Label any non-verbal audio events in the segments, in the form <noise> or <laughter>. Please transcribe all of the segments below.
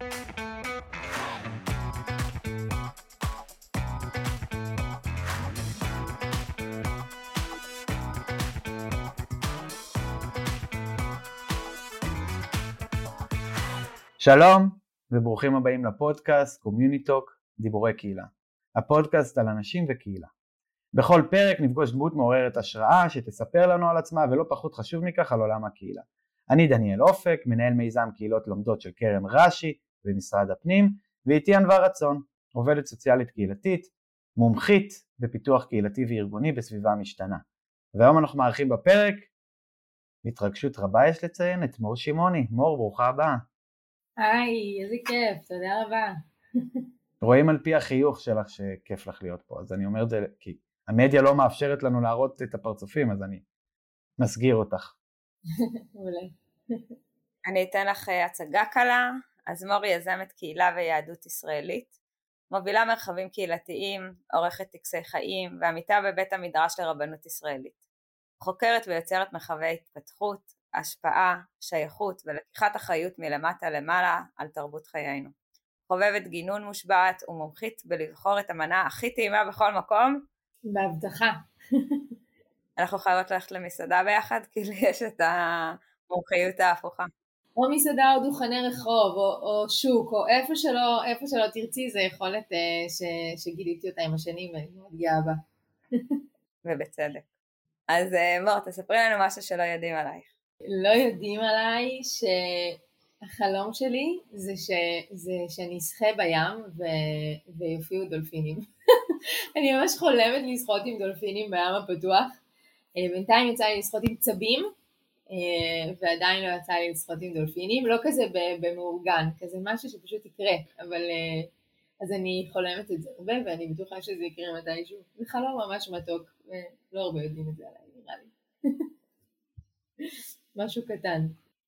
שלום וברוכים הבאים לפודקאסט CommuniTalk דיבורי קהילה, הפודקאסט על אנשים וקהילה. בכל פרק נפגוש דמות מעוררת השראה שתספר לנו על עצמה ולא פחות חשוב מכך על עולם הקהילה. אני דניאל אופק, מנהל מיזם קהילות לומדות של קרן רש"י במשרד הפנים, ואיתי ענווה רצון, עובדת סוציאלית קהילתית, מומחית בפיתוח קהילתי וארגוני בסביבה משתנה. והיום אנחנו מארחים בפרק, בהתרגשות רבה יש לציין, את מור שמעוני. מור, ברוכה הבאה. היי, איזה כיף, תודה רבה. רואים על פי החיוך שלך שכיף לך להיות פה, אז אני אומר את זה כי המדיה לא מאפשרת לנו להראות את הפרצופים, אז אני מסגיר אותך. <laughs> מעולה. אני אתן לך הצגה קלה, אז מורי יזמת קהילה ויהדות ישראלית, מובילה מרחבים קהילתיים, עורכת טקסי חיים ועמיתה בבית המדרש לרבנות ישראלית. חוקרת ויוצרת מרחבי התפתחות, השפעה, שייכות ולקיחת אחריות מלמטה למעלה על תרבות חיינו. חובבת גינון מושבעת ומומחית בלבחור את המנה הכי טעימה בכל מקום. בהבטחה. אנחנו חייבות ללכת למסעדה ביחד, כי לי יש את המומחיות ההפוכה. או מסעדה או דוכני רחוב או, או שוק או איפה שלא, איפה שלא תרצי זה יכולת אה, ש, שגיליתי אותה עם השנים ואני מאוד גאה בה. <laughs> ובצדק. אז אה, מור, תספרי לנו משהו שלא יודעים עלייך. לא יודעים עליי שהחלום שלי זה, ש... זה שאני אשחה בים ו... ויופיעו דולפינים. <laughs> אני ממש חולמת לשחות עם דולפינים בים הפתוח. אה, בינתיים יצא לי לשחות עם צבים, ועדיין לא יצא לי לשחות עם דולפינים, לא כזה במאורגן, כזה משהו שפשוט יקרה, אבל אה, אז אני חולמת את זה הרבה ואני בטוחה שזה יקרה מתישהו. זה חלום ממש מתוק, ולא הרבה יודעים את זה עליי, נראה לי. <laughs> משהו קטן.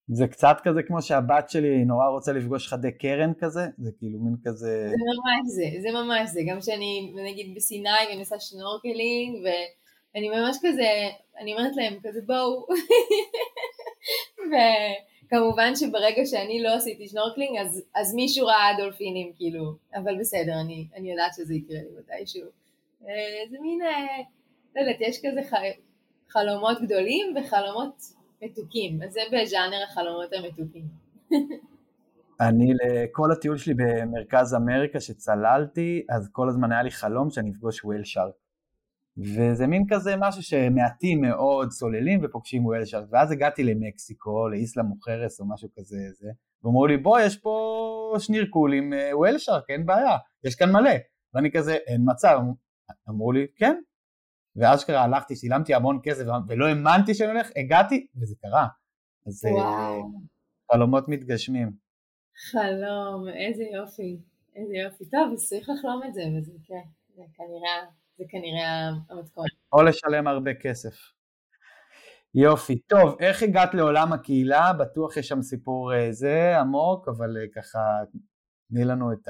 זה קצת כזה כמו שהבת שלי נורא רוצה לפגוש חדי קרן כזה, זה כאילו מין כזה... זה ממש זה, זה ממש זה, גם שאני נגיד בסיני ואני עושה שנורקלינג ואני ממש כזה, אני אומרת להם כזה בואו וכמובן שברגע שאני לא עשיתי שנורקלינג אז, אז מישהו ראה דולפינים כאילו, אבל בסדר, אני, אני יודעת שזה יקרה לי מתישהו. אה, זה מין, אה, לא יודעת, יש כזה ח... חלומות גדולים וחלומות מתוקים, אז זה בז'אנר החלומות המתוקים. אני לכל הטיול שלי במרכז אמריקה שצללתי, אז כל הזמן היה לי חלום שאני אפגוש whale shark. וזה מין כזה משהו שמעטים מאוד צוללים ופוגשים whale shark, ואז הגעתי למקסיקו, לאיסלה מוחרס או משהו כזה, זה, ואמרו לי בוא יש פה שנורקל עם whale shark, אין בעיה, יש כאן מלא. ואני כזה, אין מצב. אמרו לי, כן, ואשכרה הלכתי, שילמתי המון כסף ולא האמנתי שאני הולך, הגעתי וזה קרה. אז אה, וואו. חלומות מתגשמים. חלום, איזה יופי, איזה יופי. טוב, אז צריך לחלום את זה, וזה כן, זה כנראה, זה כנראה המתכון. או לשלם הרבה כסף. יופי, טוב, איך הגעת לעולם הקהילה? בטוח יש שם סיפור אה, זה עמוק, אבל אה, ככה תני לנו את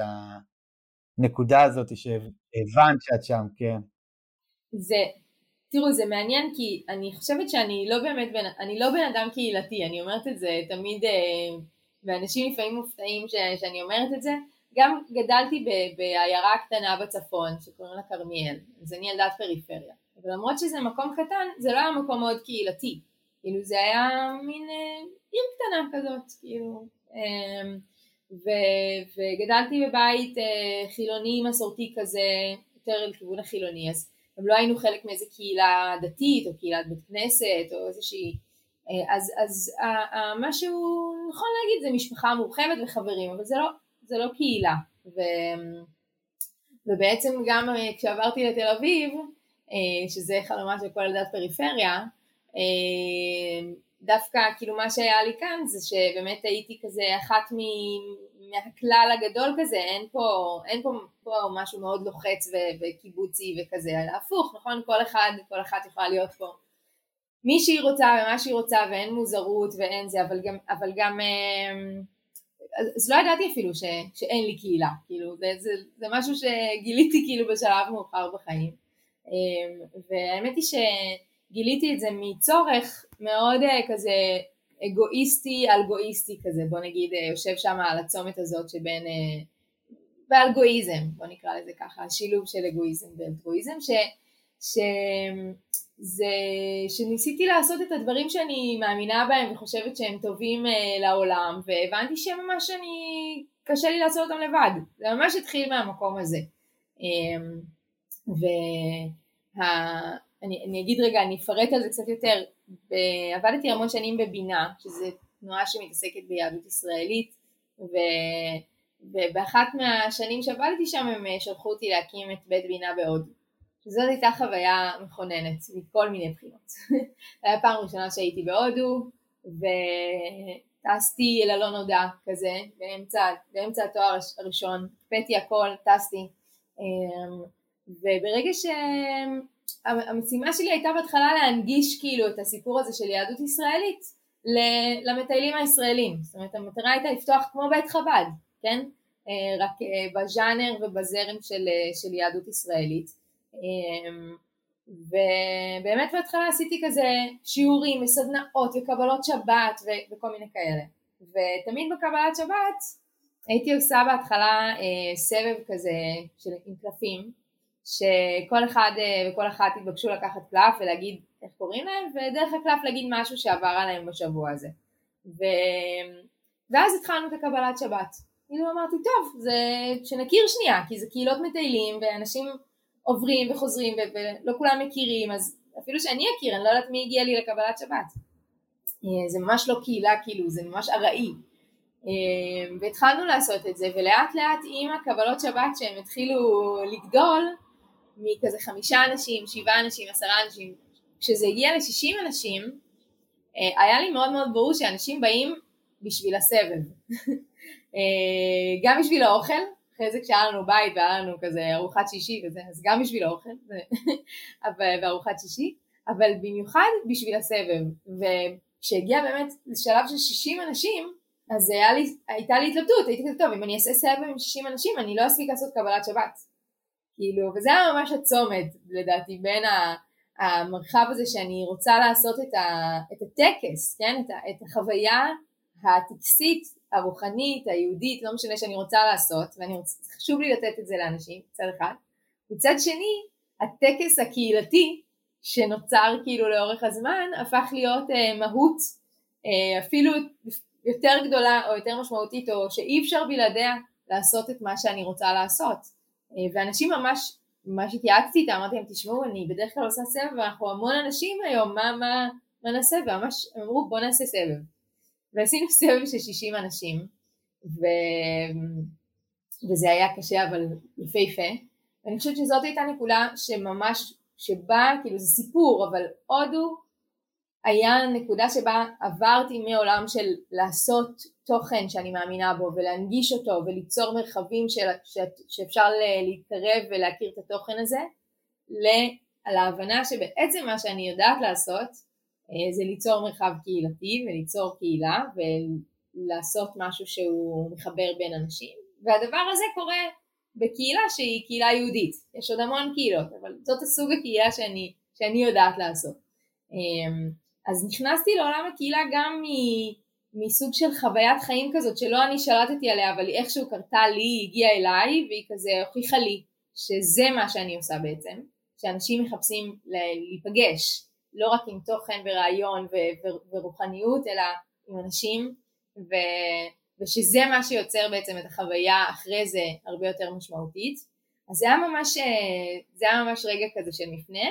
הנקודה הזאת שהבנת שאת שם, כן. זה, תראו זה מעניין כי אני חושבת שאני לא באמת, בן, אני לא בן אדם קהילתי, אני אומרת את זה תמיד, אה, ואנשים לפעמים מופתעים ש, שאני אומרת את זה, גם גדלתי בעיירה קטנה בצפון שקוראים לה כרמיאל, אז אני ילדת פריפריה, אבל למרות שזה מקום קטן, זה לא היה מקום מאוד קהילתי, כאילו זה היה מין אה, עיר קטנה כזאת, כאילו, אה, ו, וגדלתי בבית אה, חילוני מסורתי כזה, יותר לכיוון החילוני, אז גם לא היינו חלק מאיזה קהילה דתית או קהילת בית כנסת או איזושהי אה, אז, אז מה שהוא נכון להגיד זה משפחה מורחבת וחברים אבל זה לא, זה לא קהילה ו, ובעצם גם אה, כשעברתי לתל אביב אה, שזה חלומה של כל ילדת פריפריה דווקא כאילו מה שהיה לי כאן זה שבאמת הייתי כזה אחת מהכלל הגדול כזה, אין פה, אין פה, פה משהו מאוד לוחץ ו- וקיבוצי וכזה, אלא הפוך, נכון? כל אחד, כל אחת יכולה להיות פה מי שהיא רוצה ומה שהיא רוצה ואין מוזרות ואין זה, אבל גם, אבל גם אז לא ידעתי אפילו ש, שאין לי קהילה, כאילו זה, זה, משהו שגיליתי כאילו בשלב מאוחר בחיים. אמ, והאמת היא שגיליתי את זה מצורך מאוד אה, כזה אגואיסטי אלגואיסטי כזה, בוא נגיד יושב שם על הצומת הזאת שבין, באלגואיזם, בוא נקרא לזה ככה, השילוב של אגואיזם ואלטרואיזם, ש, שזה, שניסיתי לעשות את הדברים שאני מאמינה בהם וחושבת שהם טובים לעולם, והבנתי שממש אני, קשה לי לעשות אותם לבד, זה ממש התחיל מהמקום הזה. ואני אגיד רגע, אני אפרט על זה קצת יותר, עבדתי המון שנים בבינה, שזו תנועה שמתעסקת ביהדות ישראלית, ו... ובאחת מהשנים שעבדתי שם הם שלחו אותי להקים את בית בינה בהודו. שזאת הייתה חוויה מכוננת מכל מיני בחינות. <laughs> זו הייתה פעם ראשונה שהייתי בהודו, וטסתי אל הלא נודע כזה, באמצע, באמצע התואר הראשון, הקפאתי הכל, טסתי. אמ, וברגע שהמשימה שלי הייתה בהתחלה להנגיש כאילו את הסיפור הזה של יהדות ישראלית למטיילים הישראלים, זאת אומרת המטרה הייתה לפתוח כמו בית חב"ד, כן? אה, רק אה, בז'אנר ובזרם של, אה, של יהדות ישראלית ובאמת בהתחלה עשיתי כזה שיעורים וסדנאות וקבלות שבת ו- וכל מיני כאלה ותמיד בקבלת שבת הייתי עושה בהתחלה אה, סבב כזה של, עם קלפים, שכל אחד אה, וכל אחת התבקשו לקחת קלף ולהגיד איך קוראים להם, ודרך הקלף להגיד משהו שעבר עליהם בשבוע הזה. ו... ואז התחלנו את הקבלת שבת. כאילו אמרתי, טוב, זה שנכיר שנייה, כי זה קהילות מטיילים, ואנשים עוברים וחוזרים, ולא כולם מכירים, אז אפילו שאני אכיר, אני לא יודעת מי הגיע לי לקבלת שבת. אה, זה ממש לא קהילה, כאילו, זה ממש ארעי. אמ, והתחלנו לעשות את זה ולאט לאט עם הקבלות שבת שהם התחילו לגדול מכזה חמישה אנשים, שבעה אנשים, עשרה אנשים, כשזה הגיע לשישים אנשים אה, היה לי מאוד מאוד ברור שאנשים באים בשביל הסבב <laughs> אה, גם בשביל האוכל אחרי זה כשהיה לנו בית והיה לנו כזה ארוחת שישי וזה אז גם בשביל האוכל <laughs> וארוחת שישי אבל במיוחד בשביל הסבב וכשהגיע באמת לשלב של שישים אנשים אז לי, הייתה לי התלבטות, הייתי כזה טוב, אם אני אעשה סבב עם 60 אנשים אני לא אספיק לעשות קבלת שבת. כאילו, וזה היה ממש הצומת לדעתי בין המרחב הזה שאני רוצה לעשות את, ה, את הטקס, כן? את, ה, את החוויה הטקסית, הרוחנית, היהודית, לא משנה שאני רוצה לעשות, ואני רוצה, חשוב לי לתת את זה לאנשים, מצד אחד. מצד שני, הטקס הקהילתי שנוצר כאילו לאורך הזמן הפך להיות אה, מהות אה, אפילו יותר גדולה או יותר משמעותית או שאי אפשר בלעדיה לעשות את מה שאני רוצה לעשות. אה, ואנשים ממש ממש התייעצתי איתם אמרתי להם תשמעו אני בדרך כלל עושה סבב ואנחנו המון אנשים היום מה, מה, מה נעשה? וממש אמרו בוא נעשה סבב ועשינו סבב של 60 אנשים ו... וזה היה קשה אבל יפהפה ואני חושבת שזאת הייתה נקודה שממש שבה כאילו זה סיפור אבל הודו היה נקודה שבה עברתי מעולם של לעשות תוכן שאני מאמינה בו ולהנגיש אותו וליצור מרחבים של, ש, שאפשר להתקרב ולהכיר את התוכן הזה להבנה שבעצם מה שאני יודעת לעשות זה ליצור מרחב קהילתי וליצור קהילה ולעשות משהו שהוא מחבר בין אנשים. והדבר הזה קורה בקהילה שהיא קהילה יהודית. יש עוד המון קהילות אבל זאת הסוג הקהילה שאני, שאני יודעת לעשות. אמ, אז נכנסתי לעולם הקהילה גם מסוג של חוויית חיים כזאת שלא אני שלטתי עליה אבל היא איכשהו קרתה לי, היא הגיעה אליי והיא כזה הוכיחה לי שזה מה שאני עושה בעצם, שאנשים מחפשים להיפגש לא רק עם תוכן ורעיון ו- ו- ורוחניות אלא עם אנשים ו... ושזה מה שיוצר בעצם את החוויה אחרי זה הרבה יותר משמעותית. אז זה היה ממש, זה היה ממש רגע כזה של מפנה.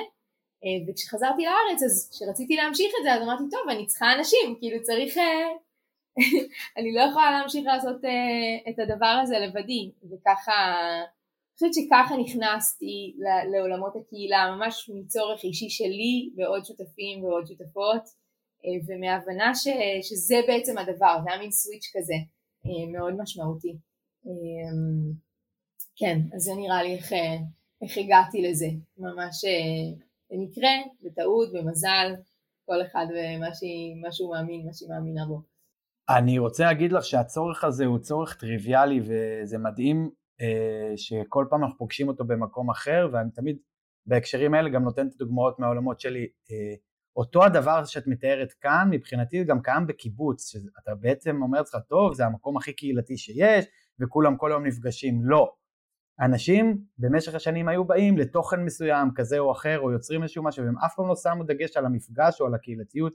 אה, וכשחזרתי לארץ אז כשרציתי להמשיך את זה אז אמרתי טוב אני צריכה אנשים כאילו צריך אה, <laughs> אני לא יכולה להמשיך לעשות אה, את הדבר הזה לבדי. וככה אני חושבת שככה נכנסתי לעולמות הקהילה ממש מצורך אישי שלי ועוד שותפים ועוד שותפות ומהבנה ש, שזה בעצם הדבר זה היה מין סוויץ' כזה מאוד משמעותי כן אז זה נראה לי איך, איך הגעתי לזה ממש במקרה, בטעות, במזל, כל אחד ומה שהוא מאמין, מה שהיא מאמינה בו. אני רוצה להגיד לך שהצורך הזה הוא צורך טריוויאלי וזה מדהים אה, שכל פעם אנחנו פוגשים אותו במקום אחר ואני תמיד בהקשרים האלה גם נותן את הדוגמאות מהעולמות שלי. אה, אותו הדבר שאת מתארת כאן, מבחינתי גם קיים בקיבוץ, שאתה בעצם אומר לך, טוב, זה המקום הכי קהילתי שיש, וכולם כל יום נפגשים. לא. אנשים במשך השנים היו באים לתוכן מסוים כזה או אחר, או יוצרים איזשהו משהו, והם אף פעם לא שמו דגש על המפגש או על הקהילתיות.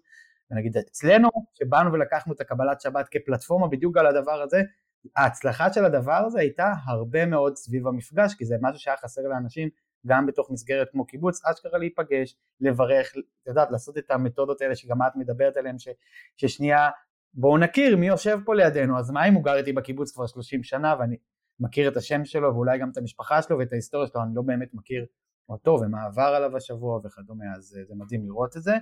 ונגיד אצלנו, שבאנו ולקחנו את הקבלת שבת כפלטפורמה בדיוק על הדבר הזה, ההצלחה של הדבר הזה הייתה הרבה מאוד סביב המפגש, כי זה משהו שהיה חסר לאנשים גם בתוך מסגרת כמו קיבוץ, אשכרה להיפגש, לברך, את יודעת, לעשות את המתודות האלה שגם את מדברת עליהן, ש, ששנייה בואו נכיר מי יושב פה לידינו, אז מה אם הוא גר איתי בקיבוץ כבר 30 שנה ואני מכיר את השם שלו ואולי גם את המשפחה שלו ואת ההיסטוריה שלו, אני לא באמת מכיר אותו ומה עבר עליו השבוע וכדומה, אז אה, זה מדהים לראות את זה.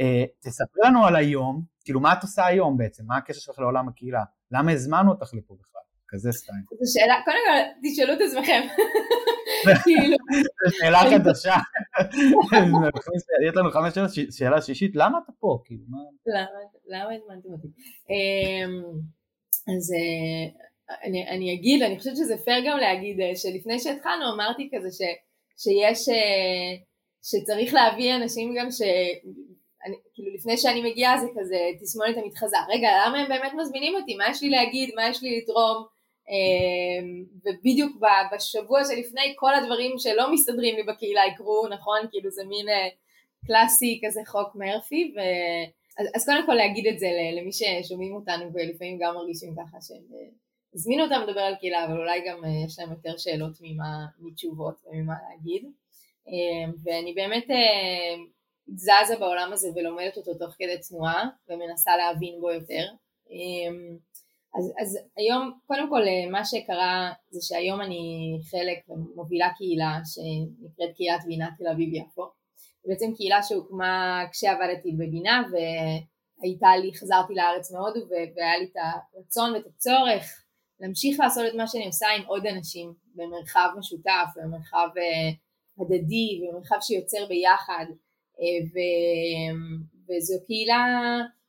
Uh, תספרי לנו על היום, כאילו מה את עושה היום בעצם, מה הקשר שלך לעולם הקהילה, למה הזמנו אותך לפה בכלל, כזה סטייל. זו שאלה, קודם כל תשאלו את עצמכם. <laughs> כאילו. זו שאלה חדשה. <laughs> יש לנו חמש שאלות, שאלה שישית, למה אתה פה? כאילו, למה הזמנתם אותי? אמ, אז אה, אני אגיד, אני חושבת שזה פייר גם להגיד אה, שלפני שהתחלנו אמרתי כזה שיש, אה, שצריך להביא אנשים גם ש... אני, כאילו לפני שאני מגיעה זה כזה תסמונת המתחזה, רגע למה הם באמת מזמינים אותי, מה יש לי להגיד, מה יש לי לתרום, אמ, ובדיוק בשבוע שלפני כל הדברים שלא מסתדרים לי בקהילה יקרו, נכון? כאילו זה מין אה, קלאסי כזה חוק מרפי, ו... אז, אז קודם כל להגיד את זה למי ששומעים אותנו ולפעמים גם מרגישים ככה שהם אה, הזמינו אותם לדבר על קהילה, אבל אולי גם אה, יש להם יותר שאלות ממה, מתשובות וממה להגיד. אמ, ואני באמת זזה בעולם הזה ולומדת אותו תוך כדי תנועה ומנסה להבין בו יותר. אמ, אז, אז היום, קודם כל אה, מה שקרה זה שהיום אני חלק ומובילה קהילה שנקראת קהילת בינה תל אביב יפו. בעצם קהילה שהוקמה כשעבדתי בבינה והייתה לי, חזרתי לארץ מהודו והיה לי את הרצון ואת הצורך להמשיך לעשות את מה שאני עושה עם עוד אנשים במרחב משותף, במרחב אה, הדדי, במרחב שיוצר ביחד ו, וזו קהילה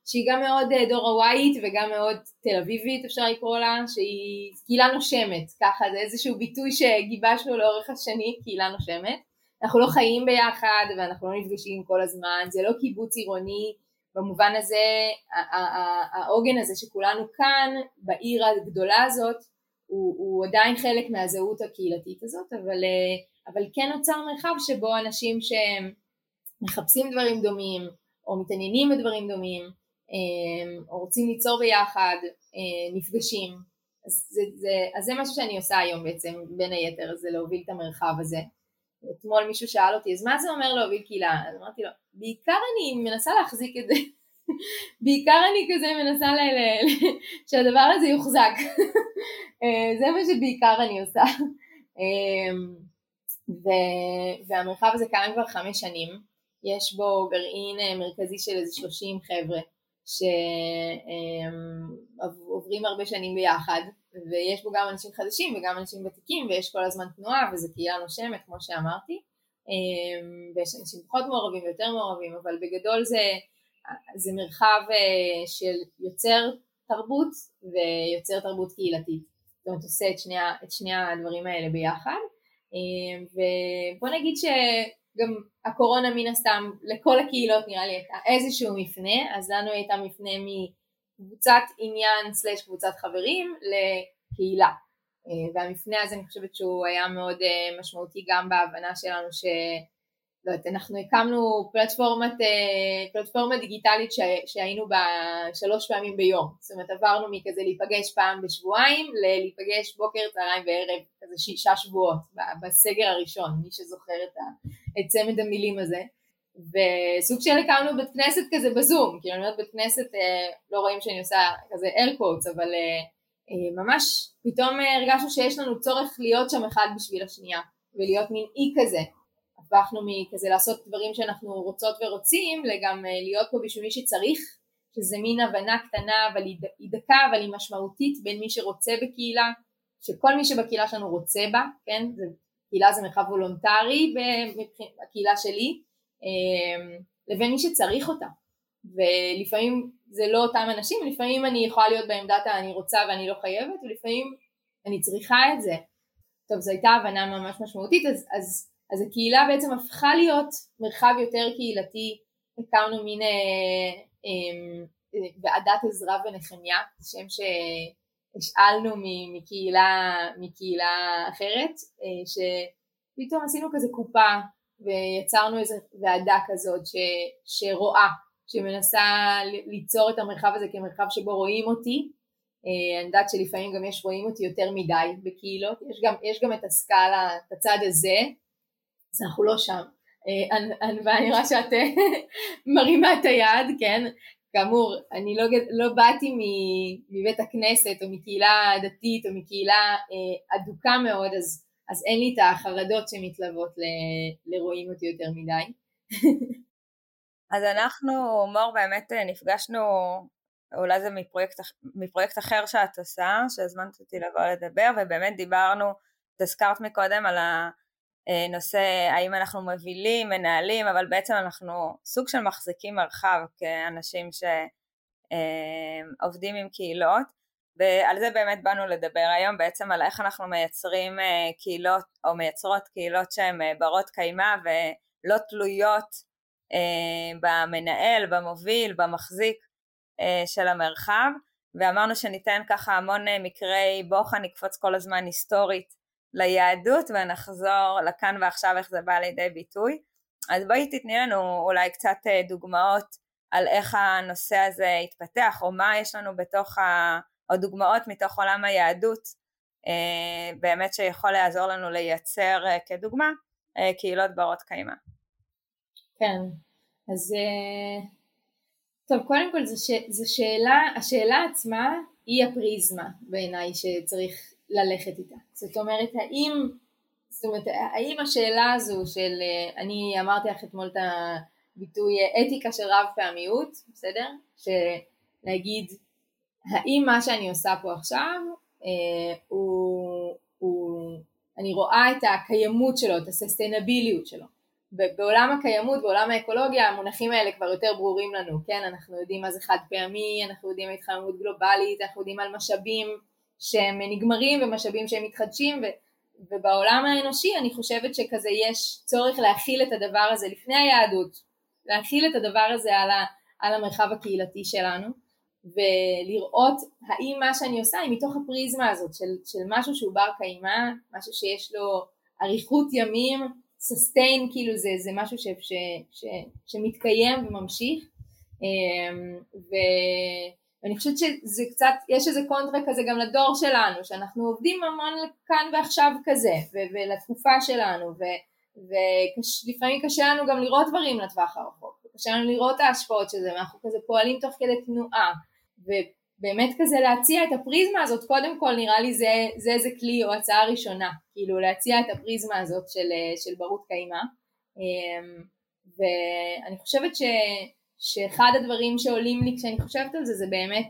שהיא גם מאוד אה, דור הווייט וגם מאוד תל אביבית אפשר לקרוא לה, שהיא קהילה נושמת, ככה זה איזשהו ביטוי שגיבשנו לאורך השנים, קהילה נושמת. אנחנו לא חיים ביחד ואנחנו לא נפגשים כל הזמן, זה לא קיבוץ עירוני, במובן הזה העוגן הזה שכולנו כאן בעיר הגדולה הזאת הוא, הוא עדיין חלק מהזהות הקהילתית הזאת, אבל, אה, אבל כן נוצר מרחב שבו אנשים שמחפשים דברים דומים או מתעניינים בדברים דומים אמ, או רוצים ליצור ביחד, אה, נפגשים. אז זה, זה, אז זה משהו שאני עושה היום בעצם, בין היתר, זה להוביל את המרחב הזה. אתמול מישהו שאל אותי, אז מה זה אומר להוביל קהילה? אז אמרתי לו, בעיקר אני מנסה להחזיק את זה. <laughs> בעיקר אני כזה מנסה ל... ל... <laughs> שהדבר הזה יוחזק. <laughs> אה, זה מה שבעיקר אני עושה. אמ, ו... והמרחב הזה קיים כבר חמש שנים. יש בו גרעין אה, מרכזי של איזה שלושים חבר'ה. שעוברים הרבה שנים ביחד ויש בו גם אנשים חדשים וגם אנשים ותיקים ויש כל הזמן תנועה וזה קהילה נושמת כמו שאמרתי אמ, ויש אנשים פחות מעורבים ויותר מעורבים אבל בגדול זה, זה מרחב אה, של יוצר תרבות ויוצר תרבות קהילתית זאת אומרת עושה את שני, את שני הדברים האלה ביחד ובוא נגיד ש... גם הקורונה מן הסתם לכל הקהילות נראה לי הייתה איזשהו מפנה, אז לנו הייתה מפנה מקבוצת עניין סלש קבוצת חברים לקהילה. אה, והמפנה הזה אני חושבת שהוא היה מאוד אה, משמעותי גם בהבנה שלנו ש... לא יודעת, אנחנו הקמנו פלטפורמת, אה, פלטפורמה דיגיטלית שהיינו בה שלוש פעמים ביום, זאת אומרת עברנו מכזה להיפגש פעם בשבועיים ללהיפגש בוקר, צהריים וערב, כזה שישה שבועות בסגר הראשון, מי שזוכר את, ה, את צמד המילים הזה, וסוג של הקמנו בית כנסת כזה בזום, כאילו אני אומרת בית כנסת, אה, לא רואים שאני עושה כזה air quotes, אבל אה, ממש פתאום הרגשנו שיש לנו צורך להיות שם אחד בשביל השנייה, ולהיות מין אי כזה. הפכנו מכזה לעשות דברים שאנחנו רוצות ורוצים לגם אה, להיות פה בשביל מי שצריך שזה מין הבנה קטנה אבל היא דקה אבל היא משמעותית בין מי שרוצה בקהילה שכל מי שבקהילה שלנו רוצה בה, כן, זה, קהילה זה מרחב וולונטרי בקהילה שלי אמ, לבין מי שצריך אותה. ולפעמים זה לא אותם אנשים, לפעמים אני יכולה להיות בעמדת אני רוצה ואני לא חייבת ולפעמים אני צריכה את זה. טוב זו הייתה הבנה ממש משמעותית אז, אז אז הקהילה בעצם הפכה להיות מרחב יותר קהילתי. הקמנו מין אה, אה, ועדת עזרא ונחמיה, שם שהשאלנו מקהילה, מקהילה אחרת, אה, שפתאום עשינו כזה קופה ויצרנו איזו ועדה כזאת ש, שרואה, שמנסה ליצור את המרחב הזה כמרחב שבו רואים אותי, אני יודעת שלפעמים גם יש רואים אותי יותר מדי בקהילות, יש גם, יש גם את הסקאלה, את הצד הזה, אז אנחנו לא שם. ואני רואה שאת <laughs> מרימה את היד, כן? כאמור, אני לא, לא באתי מבית הכנסת או מקהילה דתית או מקהילה אה, אדוקה מאוד, אז, אז אין לי את החרדות שמתלוות ל, לרואים אותי יותר מדי. <laughs> אז אנחנו, מור, באמת אה, נפגשנו, אולי זה מפרויקט, מפרויקט אחר שאת עושה, שהזמנת אותי לבוא לדבר, ובאמת דיברנו, את הזכרת מקודם על ה... אה, נושא האם אנחנו מובילים, מנהלים, אבל בעצם אנחנו סוג של מחזיקים מרחב כאנשים שעובדים עם קהילות ועל זה באמת באנו לדבר היום בעצם על איך אנחנו מייצרים אה, קהילות או מייצרות קהילות שהן אה, ברות קיימא ולא תלויות במנהל, במוביל, במחזיק של המרחב. ואמרנו שניתן ככה המון מקרי בוחן, נקפוץ כל הזמן היסטורית ליהדות ונחזור לכאן ועכשיו איך זה בא לידי ביטוי. אז בואי תתני לנו אולי קצת אה, דוגמאות על איך הנושא הזה התפתח או מה יש לנו בתוך ה... או דוגמאות מתוך עולם היהדות אה, באמת שיכול לעזור לנו לייצר אה, כדוגמה קהילות ברות קיימא. כן, אז טוב קודם כל. זו שאלה, השאלה עצמה היא הפריזמה בעיניי שצריך ללכת איתה. זאת אומרת, האם, זאת אומרת, האם השאלה הזו של, אה, אני אמרתי לך אתמול את הביטוי אה, אתיקה של רב פעמיות, בסדר? שלהגיד, האם מה שאני עושה פה עכשיו, אה, הוא, הוא, אני רואה את הקיימות שלו, את הססטיינביליות שלו. בעולם הקיימות, בעולם האקולוגיה, המונחים האלה כבר יותר ברורים לנו, כן? אנחנו יודעים מה זה חד פעמי, אנחנו יודעים על התחממות גלובלית, אנחנו יודעים על משאבים שהם נגמרים ומשאבים שהם מתחדשים ו, ובעולם האנושי אני חושבת שכזה יש צורך להכיל את הדבר הזה לפני היהדות, להכיל את הדבר הזה על, ה, על המרחב הקהילתי שלנו ולראות האם מה שאני עושה היא מתוך הפריזמה הזאת של, של משהו שהוא בר קיימא, משהו שיש לו אריכות ימים, סוסטיין, כאילו זה, זה משהו ש, ש, ש, שמתקיים וממשיך אמ, ו... ואני חושבת שזה קצת, יש איזה קונטרה כזה גם לדור שלנו, שאנחנו עובדים המון כאן ועכשיו כזה, ו- ולתקופה שלנו, ולפעמים קשה לנו גם לראות דברים לטווח הרחוק, קשה לנו לראות את ההשפעות של זה, ואנחנו כזה פועלים תוך כדי תנועה, ובאמת כזה להציע את הפריזמה הזאת, קודם כל נראה לי זה, זה איזה כלי או הצעה ראשונה, כאילו להציע את הפריזמה הזאת של, של ברות קיימא, אמ, ואני חושבת ש... שאחד הדברים שעולים לי כשאני חושבת על זה זה באמת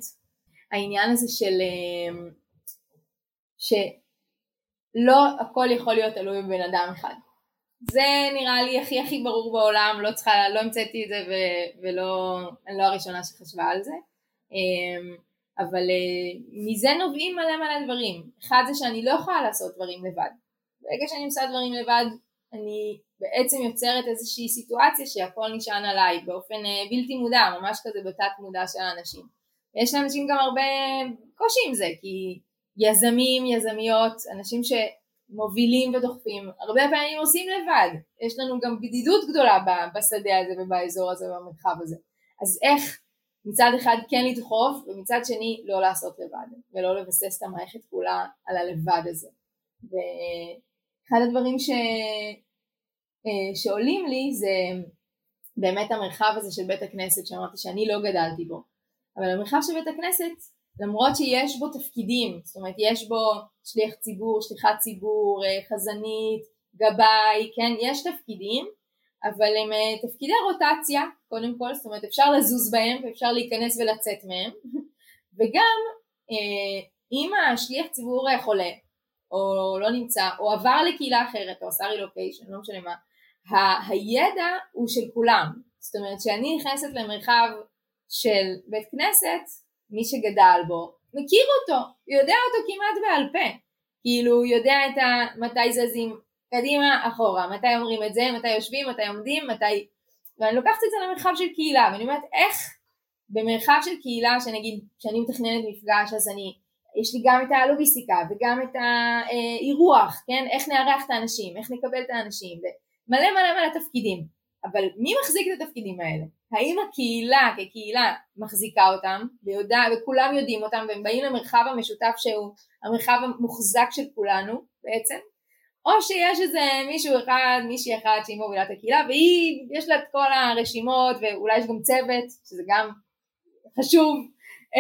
העניין הזה של אמ, שלא הכל יכול להיות תלוי בבן אדם אחד. זה נראה לי הכי הכי ברור בעולם, לא צריכה, לא המצאתי את זה ו, ולא, אני לא הראשונה שחשבה על זה. אמ, אבל אה, מזה נובעים מלא מלא דברים. אחד זה שאני לא יכולה לעשות דברים לבד. ברגע שאני עושה דברים לבד, אני בעצם יוצרת איזושהי סיטואציה שהכל נשען עליי באופן אה, בלתי מודע, ממש כזה בתת מודע של האנשים. יש לאנשים גם הרבה קושי עם זה, כי יזמים, יזמיות, אנשים שמובילים ודוחפים, הרבה פעמים עושים לבד. יש לנו גם בדידות גדולה בשדה הזה ובאזור הזה ובמרחב הזה. אז איך מצד אחד כן לדחוף ומצד שני לא לעשות לבד ולא לבסס את המערכת כולה על הלבד הזה. ואחד הדברים ש... אה, שעולים לי זה באמת המרחב הזה של בית הכנסת שאמרתי שאני לא גדלתי בו. אבל המרחב של בית הכנסת למרות שיש בו תפקידים זאת אומרת יש בו שליח ציבור, שליחת ציבור, אה, חזנית, גבאי, כן יש תפקידים אבל הם אה, תפקידי רוטציה קודם כל זאת אומרת אפשר לזוז בהם ואפשר להיכנס ולצאת מהם. <laughs> וגם אם השליח ציבור חולה או לא נמצא או עבר לקהילה אחרת או עשה רילוקיישן לא משנה מה ה- הידע הוא של כולם, זאת אומרת שאני נכנסת למרחב של בית כנסת, מי שגדל בו מכיר אותו, יודע אותו כמעט בעל פה, כאילו יודע את ה... מתי זזים קדימה, אחורה, מתי אומרים את זה, מתי יושבים, מתי עומדים, מתי... ואני לוקחת את זה למרחב של קהילה, ואני אומרת איך במרחב של קהילה, שנגיד, כשאני מתכננת מפגש, אז אני, יש לי גם את הלוגיסטיקה וגם את האירוח, כן, איך נארח את האנשים, איך נקבל את האנשים, ומלא מלא מלא תפקידים, אבל מי מחזיק את התפקידים האלה? האם הקהילה כקהילה מחזיקה אותם, ויודע, וכולם יודעים אותם, והם באים למרחב המשותף שהוא המרחב המוחזק של כולנו בעצם, או שיש איזה מישהו אחד, מישהי אחת שהיא מובילה את הקהילה, והיא, יש לה את כל הרשימות, ואולי יש גם צוות, שזה גם חשוב,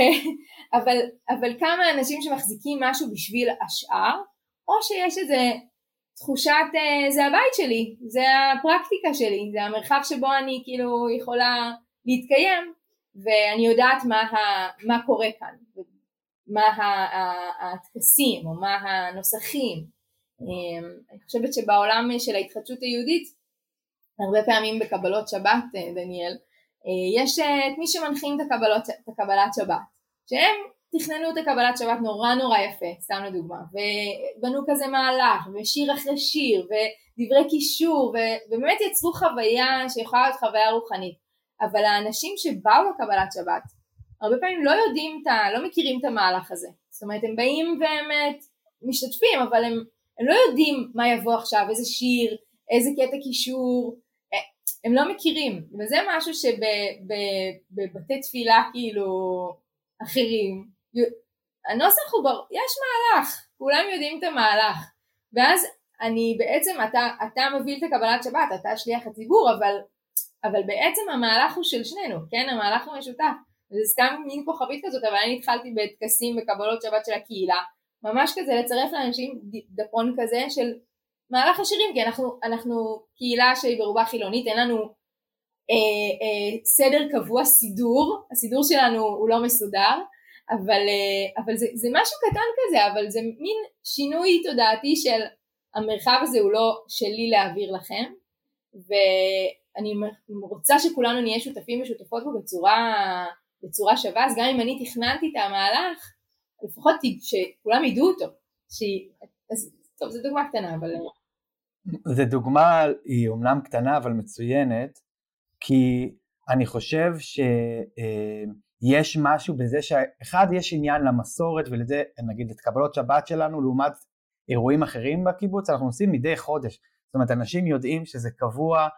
<laughs> אבל, אבל כמה אנשים שמחזיקים משהו בשביל השאר, או שיש איזה תחושת אה, זה הבית שלי, זה הפרקטיקה שלי, זה המרחב שבו אני כאילו יכולה להתקיים ואני יודעת מה, ה, מה קורה כאן, מה הטקסים או מה הנוסחים. אמ, אני חושבת שבעולם של ההתחדשות היהודית הרבה פעמים בקבלות שבת, אה, דניאל, אה, יש את מי שמנחים את, הקבלות, את הקבלת שבת, שהם תכננו את הקבלת שבת נורא נורא יפה, סתם לדוגמה, ובנו כזה מהלך, ושיר אחרי שיר, ודברי קישור, ובאמת יצרו חוויה שיכולה להיות חוויה רוחנית. אבל האנשים שבאו לקבלת שבת, הרבה פעמים לא יודעים, את לא מכירים את המהלך הזה. זאת אומרת, הם באים באמת משתתפים, אבל הם, הם לא יודעים מה יבוא עכשיו, איזה שיר, איזה קטע קישור, אה, הם לא מכירים, וזה משהו שבבתי תפילה כאילו אחרים הנוסח הוא בר... יש מהלך, כולם יודעים את המהלך. ואז אני בעצם, אתה, אתה מוביל את הקבלת שבת, אתה שליח הציבור אבל, אבל בעצם המהלך הוא של שנינו, כן? המהלך הוא משותף. זה סתם מין כוכבית כזאת, אבל אני התחלתי בטקסים וקבלות שבת של הקהילה. ממש כזה לצרף לאנשים דפון כזה של מהלך השירים, כי אנחנו, אנחנו קהילה שהיא ברובה חילונית, אין לנו אה, אה, סדר קבוע, סידור, הסידור שלנו הוא לא מסודר אבל, אה, אבל זה, זה משהו קטן כזה, אבל זה מין שינוי תודעתי של המרחב הזה הוא לא שלי להעביר לכם, ואני רוצה שכולנו נהיה שותפים ושותפות בו בצורה, בצורה שווה, אז גם אם אני תכננתי את המהלך, לפחות שכולם ידעו אותו, ש... אז טוב, זו דוגמה קטנה, אבל... זו דוגמה, היא אומנם קטנה אבל מצוינת, כי אני חושב ש... אה, יש משהו בזה שאחד יש עניין למסורת ולזה נגיד את קבלות שבת שלנו לעומת אירועים אחרים בקיבוץ אנחנו עושים מדי חודש. זאת אומרת אנשים יודעים שזה קבוע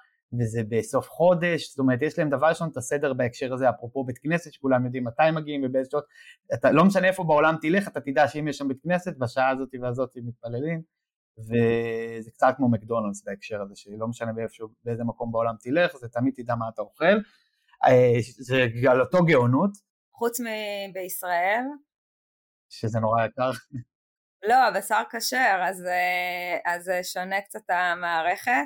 וזה בסוף חודש זאת אומרת יש להם דבר ראשון את הסדר בהקשר הזה אפרופו בית כנסת שכולם יודעים מתי מגיעים ובאיזה שעות. אתה לא משנה איפה בעולם תלך אתה תדע שאם יש שם בית כנסת בשעה הזאת והזאת מתפללים וזה קצת כמו מקדונלדס בהקשר הזה שלא משנה באיפה, באיזה מקום בעולם תלך זה תמיד תדע מה אתה אוכל זה על אותו גאונות. חוץ מבישראל. שזה נורא יקר. לא, הבשר כשר, אז, אה, אז שונה קצת המערכת,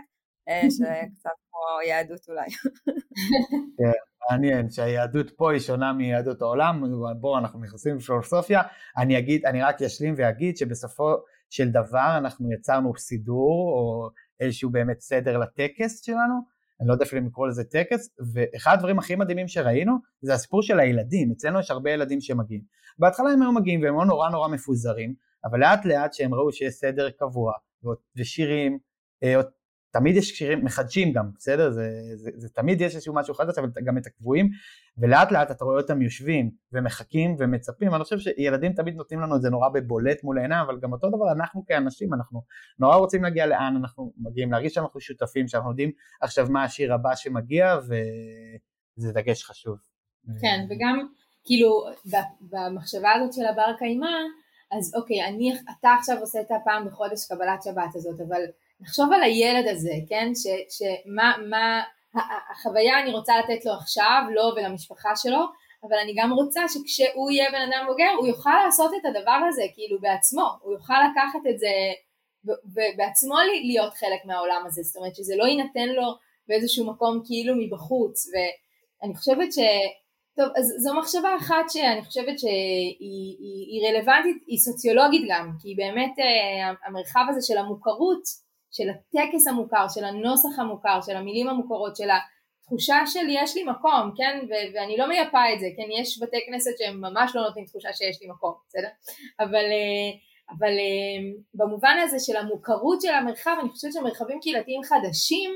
אה, שקצת כמו יהדות אולי. <laughs> כן, מעניין שהיהדות פה היא שונה מיהדות העולם, בואו אנחנו נכנסים לפילוסופיה, אני אגיד, אני רק אשלים ואגיד שבסופו של דבר אנחנו יצרנו סידור או איזשהו באמת סדר לטקס שלנו, אני לא יודע אפילו אם לקרוא לזה טקס, ואחד הדברים הכי מדהימים שראינו זה הסיפור של הילדים, אצלנו יש הרבה ילדים שמגיעים. בהתחלה הם היו מגיעים והם היו נורא נורא מפוזרים, אבל לאט לאט שהם ראו שיש סדר קבוע ושירים, אה, תמיד יש שירים מחדשים גם, בסדר? זה, זה, זה תמיד יש איזשהו משהו חדש, אבל גם את הקבועים, ולאט לאט אתה רואה אותם יושבים ומחכים ומצפים, אני חושב שילדים תמיד נותנים לנו את זה נורא בבולט מול העיניים, אבל גם אותו דבר אנחנו כאנשים, אנחנו נורא רוצים להגיע לאן אנחנו מגיעים, להרגיש שאנחנו שותפים, שאנחנו יודעים עכשיו מה השיר הבא שמגיע, וזה דגש חשוב. כן, וגם כאילו במחשבה הזאת של הבר קיימא, אז אוקיי, אני, אתה עכשיו עושה את הפעם בחודש קבלת שבת הזאת, אבל לחשוב על הילד הזה, כן, שמה מה, החוויה אני רוצה לתת לו עכשיו, לו ולמשפחה שלו, אבל אני גם רוצה שכשהוא יהיה בן אדם בוגר הוא יוכל לעשות את הדבר הזה כאילו בעצמו, הוא יוכל לקחת את זה ובעצמו להיות חלק מהעולם הזה, זאת אומרת שזה לא יינתן לו באיזשהו מקום כאילו מבחוץ. ואני חושבת ש... טוב, אז זו מחשבה אחת שאני חושבת שהיא היא, היא רלוונטית, היא סוציולוגית גם, כי באמת אה, המרחב הזה של המוכרות של הטקס המוכר, של הנוסח המוכר, של המילים המוכרות, של התחושה של יש לי מקום, כן, ו- ואני לא מייפה את זה, כן, יש בתי כנסת שהם ממש לא נותנים תחושה שיש לי מקום, בסדר? אבל, אה, אבל אה, במובן הזה של המוכרות של המרחב, אני חושבת שמרחבים קהילתיים חדשים,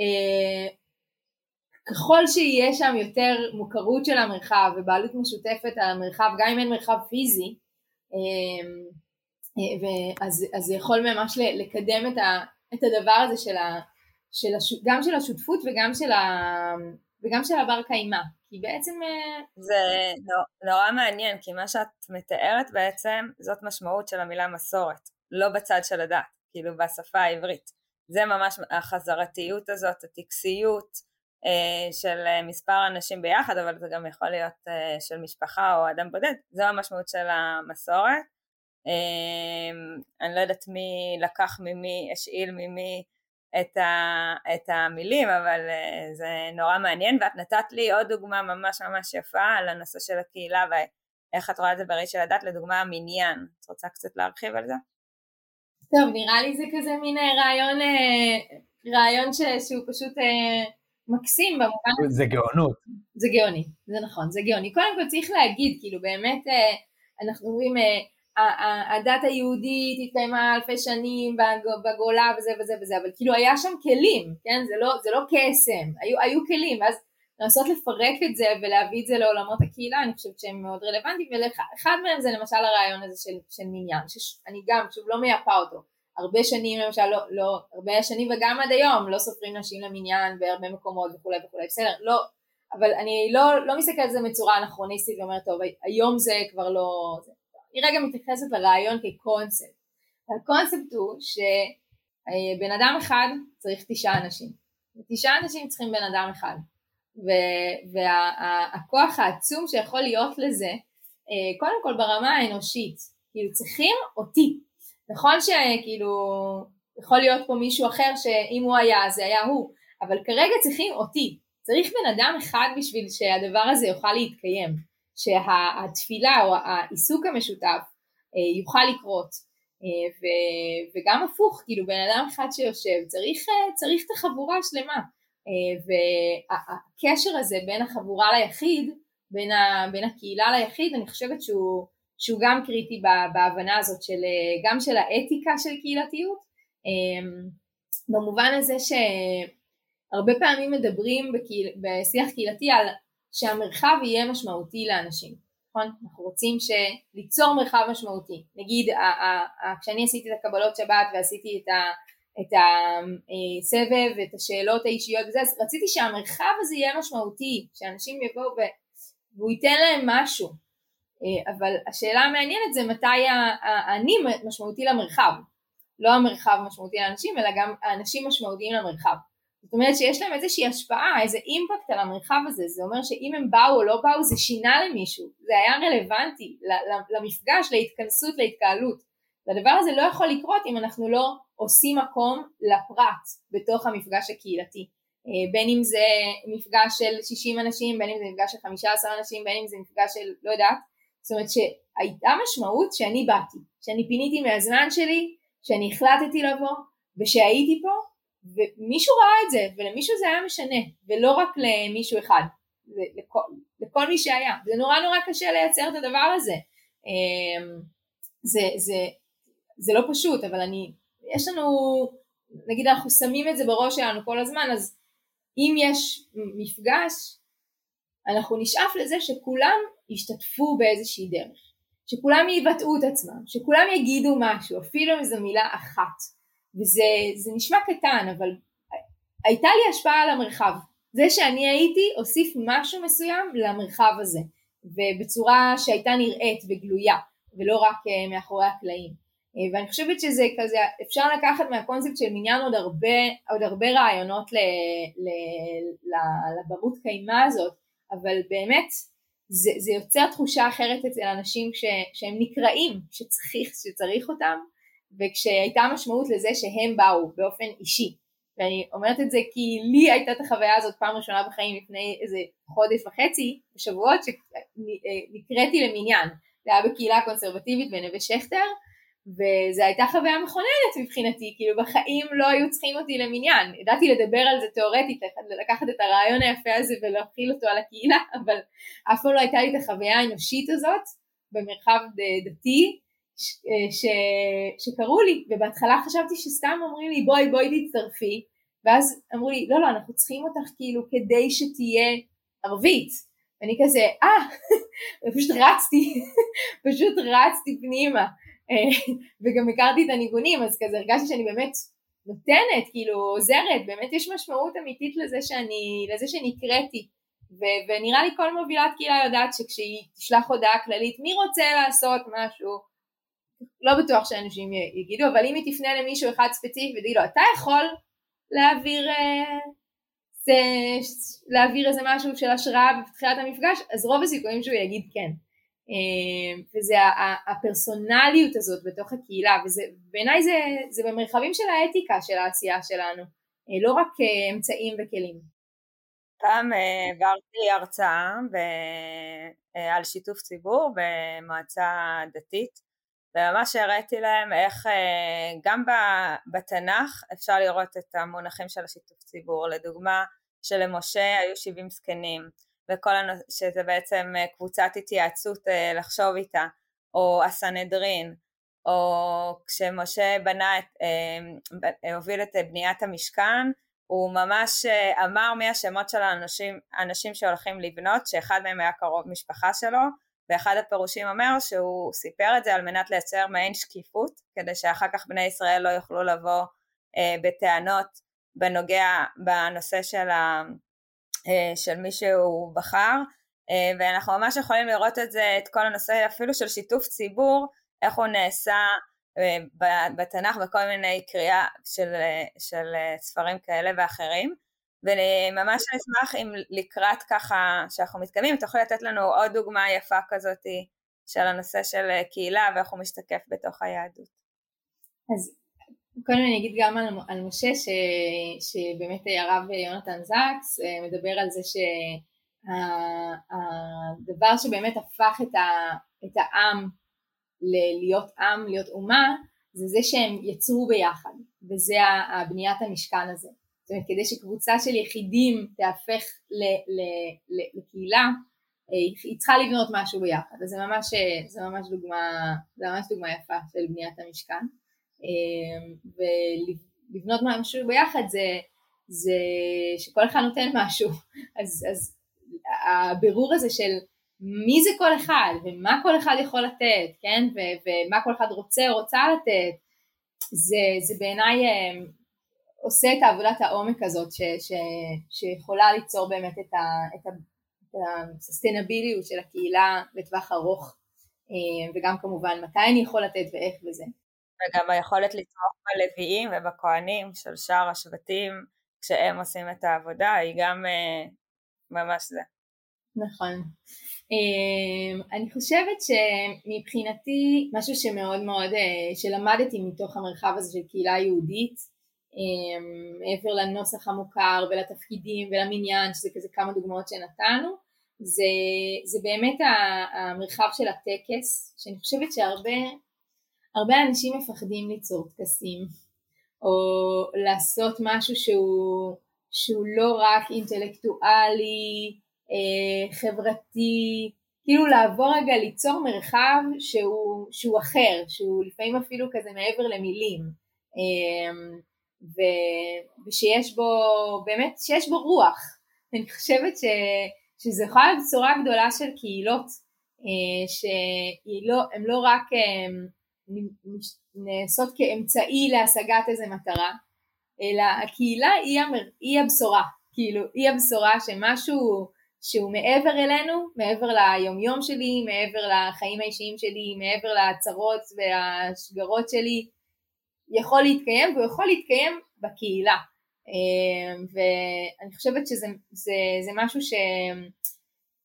אה, ככל שיהיה שם יותר מוכרות של המרחב ובעלות משותפת על המרחב, גם אם אין מרחב פיזי, אז, אז זה יכול ממש לקדם את, ה, את הדבר הזה של, ה, של הש, גם של השותפות וגם של, ה, וגם של הבר קיימא, כי בעצם... אה, זה נורא, נורא מעניין, כי מה שאת מתארת בעצם זאת משמעות של המילה מסורת, לא בצד של הדת, כאילו בשפה העברית. זה ממש החזרתיות הזאת, הטקסיות אה, של אה, מספר אנשים ביחד, אבל זה גם יכול להיות אה, של משפחה או אדם בודד, זו המשמעות של המסורת. אה, אני לא יודעת מי לקח ממי, השאיל ממי את, ה, את המילים, אבל uh, זה נורא מעניין, ואת נתת לי עוד דוגמה ממש ממש יפה על הנושא של הקהילה ואיך את רואה את זה בראי של הדת, לדוגמה המניין. את רוצה קצת להרחיב על זה? טוב, נראה לי זה כזה מין אה, רעיון, אה, רעיון ש, שהוא פשוט מקסים במובן... זה גאונות. זה גאוני, זה נכון, זה גאוני. קודם כל צריך להגיד, כאילו באמת אנחנו אומרים הדת היהודית התקיימה אלפי שנים בגולה וזה וזה וזה, אבל כאילו היה שם כלים, כן? זה לא, זה לא קסם, היו, היו כלים, ואז לנסות לפרק את זה ולהביא את זה לעולמות הקהילה, אני חושבת שהם מאוד רלוונטיים, ואחד מהם זה למשל הרעיון הזה של, של מניין, שאני גם, שוב, לא מייפה אותו. הרבה שנים למשל, לא, לא, הרבה שנים וגם עד היום לא סופרים נשים למניין בהרבה מקומות וכולי וכולי, בסדר, לא, אבל אני לא, לא מסתכלת על זה בצורה אנכרוניסטית ואומרת, טוב, היום זה כבר לא... זה. היא רגע מתייחסת לרעיון כקונספט. הקונספט הוא שבן אדם אחד צריך תשעה אנשים, ותשעה אנשים צריכים בן אדם אחד, והכוח וה, העצום שיכול להיות לזה, קודם כל ברמה האנושית, כאילו צריכים אותי, נכון שכאילו יכול להיות פה מישהו אחר שאם הוא היה זה היה הוא, אבל כרגע צריכים אותי, צריך בן אדם אחד בשביל שהדבר הזה יוכל להתקיים. שהתפילה או העיסוק המשותף אה, יוכל לקרות. אה, וגם הפוך, כאילו בן אדם אחד שיושב צריך, אה, צריך את החבורה השלמה. והקשר הזה בין החבורה ליחיד, בין, ה, בין הקהילה ליחיד, אני חושבת שהוא, שהוא גם קריטי בהבנה הזאת של, גם של האתיקה של קהילתיות, במובן הזה שהרבה פעמים מדברים בשיח קהילתי על שהמרחב יהיה משמעותי לאנשים, נכון? אנחנו רוצים ליצור מרחב משמעותי. נגיד כשאני עשיתי את הקבלות שבת ועשיתי את, ה, את הסבב ואת השאלות האישיות וזה, אז רציתי שהמרחב הזה יהיה משמעותי, שאנשים יבואו והוא ייתן להם משהו. אה, אבל השאלה המעניינת זה מתי האני משמעותי למרחב. לא המרחב משמעותי לאנשים, אלא גם האנשים משמעותיים למרחב. זאת אומרת שיש להם איזושהי השפעה, איזה אימפקט על המרחב הזה, זה אומר שאם הם באו או לא באו זה שינה למישהו, זה היה רלוונטי למפגש, להתכנסות, להתקהלות, והדבר הזה לא יכול לקרות אם אנחנו לא עושים מקום לפרט בתוך המפגש הקהילתי, אה, בין אם זה מפגש של 60 אנשים, בין אם זה מפגש של 15 אנשים, בין אם זה מפגש של לא יודעת, זאת אומרת שהייתה משמעות שאני באתי, שאני פיניתי מהזמן שלי, שאני החלטתי לבוא ושהייתי פה ומישהו ראה את זה, ולמישהו זה היה משנה, ולא רק למישהו אחד, לכל, לכל מי שהיה. זה נורא נורא קשה לייצר את הדבר הזה. אמ, זה, זה, זה לא פשוט, אבל אני, יש לנו, נגיד אנחנו שמים את זה בראש שלנו כל הזמן, אז אם יש מפגש, אנחנו נשאף לזה שכולם ישתתפו באיזושהי דרך, שכולם יבטאו את עצמם, שכולם יגידו משהו, אפילו אם זו מילה אחת. וזה נשמע קטן אבל הייתה לי השפעה על המרחב. זה שאני הייתי הוסיף משהו מסוים למרחב הזה ובצורה שהייתה נראית וגלויה ולא רק uh, מאחורי הקלעים. uh, ואני חושבת שזה כזה אפשר לקחת מהקונספט של מניין עוד הרבה עוד הרבה רעיונות לברות קיימה הזאת אבל באמת זה, זה יוצר תחושה אחרת אצל אנשים ש, שהם נקראים שצריך, שצריך אותם וכשהייתה משמעות לזה שהם באו באופן אישי ואני אומרת את זה כי לי הייתה את החוויה הזאת פעם ראשונה בחיים לפני איזה חודש וחצי בשבועות שנקראתי למניין זה היה בקהילה קונסרבטיבית בנווה שכטר וזו הייתה חוויה מכוננת מבחינתי, כאילו בחיים לא היו צריכים אותי למניין, ידעתי לדבר על זה תאורטית, לקחת את הרעיון היפה הזה ולהכיל אותו על הקהילה, אבל אף פעם לא הייתה לי את החוויה האנושית הזאת במרחב דתי אה, ש... שקראו לי, ובהתחלה חשבתי שסתם אומרים לי בואי בואי תצטרפי, ואז אמרו לי, לא, לא, אנחנו צריכים אותך כאילו כדי שתהיה ערבית. ואני כזה, אה, <laughs> ופשוט רצתי, <laughs> פשוט רצתי פנימה. אה, וגם הכרתי את הניגונים, אז כזה הרגשתי שאני באמת נותנת, כאילו עוזרת, באמת יש משמעות אמיתית לזה שאני, לזה שנקראתי. ו- ונראה לי כל מובילת קהילה יודעת שכשהיא תשלח הודעה כללית מי רוצה לעשות משהו לא בטוח שאנשים יגידו אבל אם היא תפנה למישהו אחד ספציפי ותגיד לו אתה יכול להעביר אה, זה, להעביר איזה משהו של השראה בתחילת המפגש אז רוב הסיכויים שהוא יגיד כן. אה, וזה הפרסונליות הזאת בתוך הקהילה ובעיניי זה, זה במרחבים של האתיקה של העשייה שלנו אה, לא רק אמצעים וכלים. פעם העברתי הרצאה אה, על שיתוף ציבור במועצה דתית וממש הראיתי להם איך אה, גם בתנ"ך אפשר לראות את המונחים של השיתוף ציבור לדוגמה שלמשה היו 70 זקנים וכל. שזה בעצם קבוצת התייעצות לחשוב איתה או הסנהדרין או כשמשה בנה את, הוביל את בניית המשכן הוא ממש אה, אמר מי השמות של האנשים שהולכים לבנות, שאחד מהם היה קרוב משפחה שלו, ואחד הפירושים אומר שהוא סיפר את זה על מנת לייצר מעין שקיפות, כדי שאחר כך בני ישראל לא יוכלו לבוא אה, בטענות בנוגע בנושא של, ה, אה, של מי שהוא בחר, אה, ואנחנו ממש יכולים לראות את זה, את כל הנושא אפילו של שיתוף ציבור, איך הוא נעשה בתנ"ך בכל מיני קריאה של, של ספרים כאלה ואחרים וממש אשמח אם לקראת ככה שאנחנו מתקדמים תוכלי לתת לנו עוד דוגמה יפה כזאת של הנושא של קהילה ואיך הוא משתקף בתוך היהדות. אז קודם אני אגיד גם על, על משה ש, שבאמת הרב יונתן זקס אה, מדבר על זה שהדבר שבאמת הפך את, ה, את העם להיות עם, להיות אומה, זה זה שהם יצרו ביחד, וזה הבניית המשכן הזה. זאת אומרת, כדי שקבוצה של יחידים תהפך לקהילה, היא צריכה לבנות משהו ביחד, אז זה ממש, זה ממש דוגמה, זה ממש דוגמה יפה של בניית המשכן. ולבנות משהו ביחד זה, זה שכל אחד נותן משהו, <laughs> אז, אז הבירור הזה של מי זה כל אחד ומה כל אחד יכול לתת, כן, ו- ומה כל אחד רוצה או רוצה לתת, זה, זה בעיניי אה, עושה את עבודת העומק הזאת ש, ש, שיכולה ליצור באמת את, ה, את, ה, את הסוסטיינביליות של הקהילה לטווח ארוך אה, וגם כמובן מתי אני יכול לתת ואיך וזה. וגם היכולת לתמוך בלוויים ובכהנים של שאר השבטים כשהם עושים את העבודה היא גם אה, ממש זה. נכון. אמ, אני חושבת שמבחינתי משהו שמאוד מאוד, אה, שלמדתי מתוך המרחב הזה של קהילה יהודית, מעבר לנוסח המוכר ולתפקידים ולמניין, שזה כזה כמה דוגמאות שנתנו, זה, זה באמת המרחב של הטקס, שאני חושבת שהרבה הרבה אנשים מפחדים ליצור טקסים, או לעשות משהו שהוא, שהוא לא רק אינטלקטואלי, אה, חברתי, כאילו לעבור רגע ליצור מרחב שהוא, שהוא אחר, שהוא לפעמים אפילו כזה מעבר למילים, אה, ו, ושיש בו, באמת, שיש בו רוח. <laughs> אני חושבת ש, שזו יכולה להיות בשורה גדולה של קהילות, אה, שהן לא, לא רק נעשות כאמצעי להשגת איזה מטרה, אלא הקהילה היא, המר, היא הבשורה, כאילו היא הבשורה שמשהו שהוא מעבר אלינו, מעבר ליומיום שלי, מעבר לחיים האישיים שלי, מעבר להצהרות והשגרות שלי, יכול להתקיים והוא יכול להתקיים בקהילה. אמ, ואני חושבת שזה זה, זה משהו ש,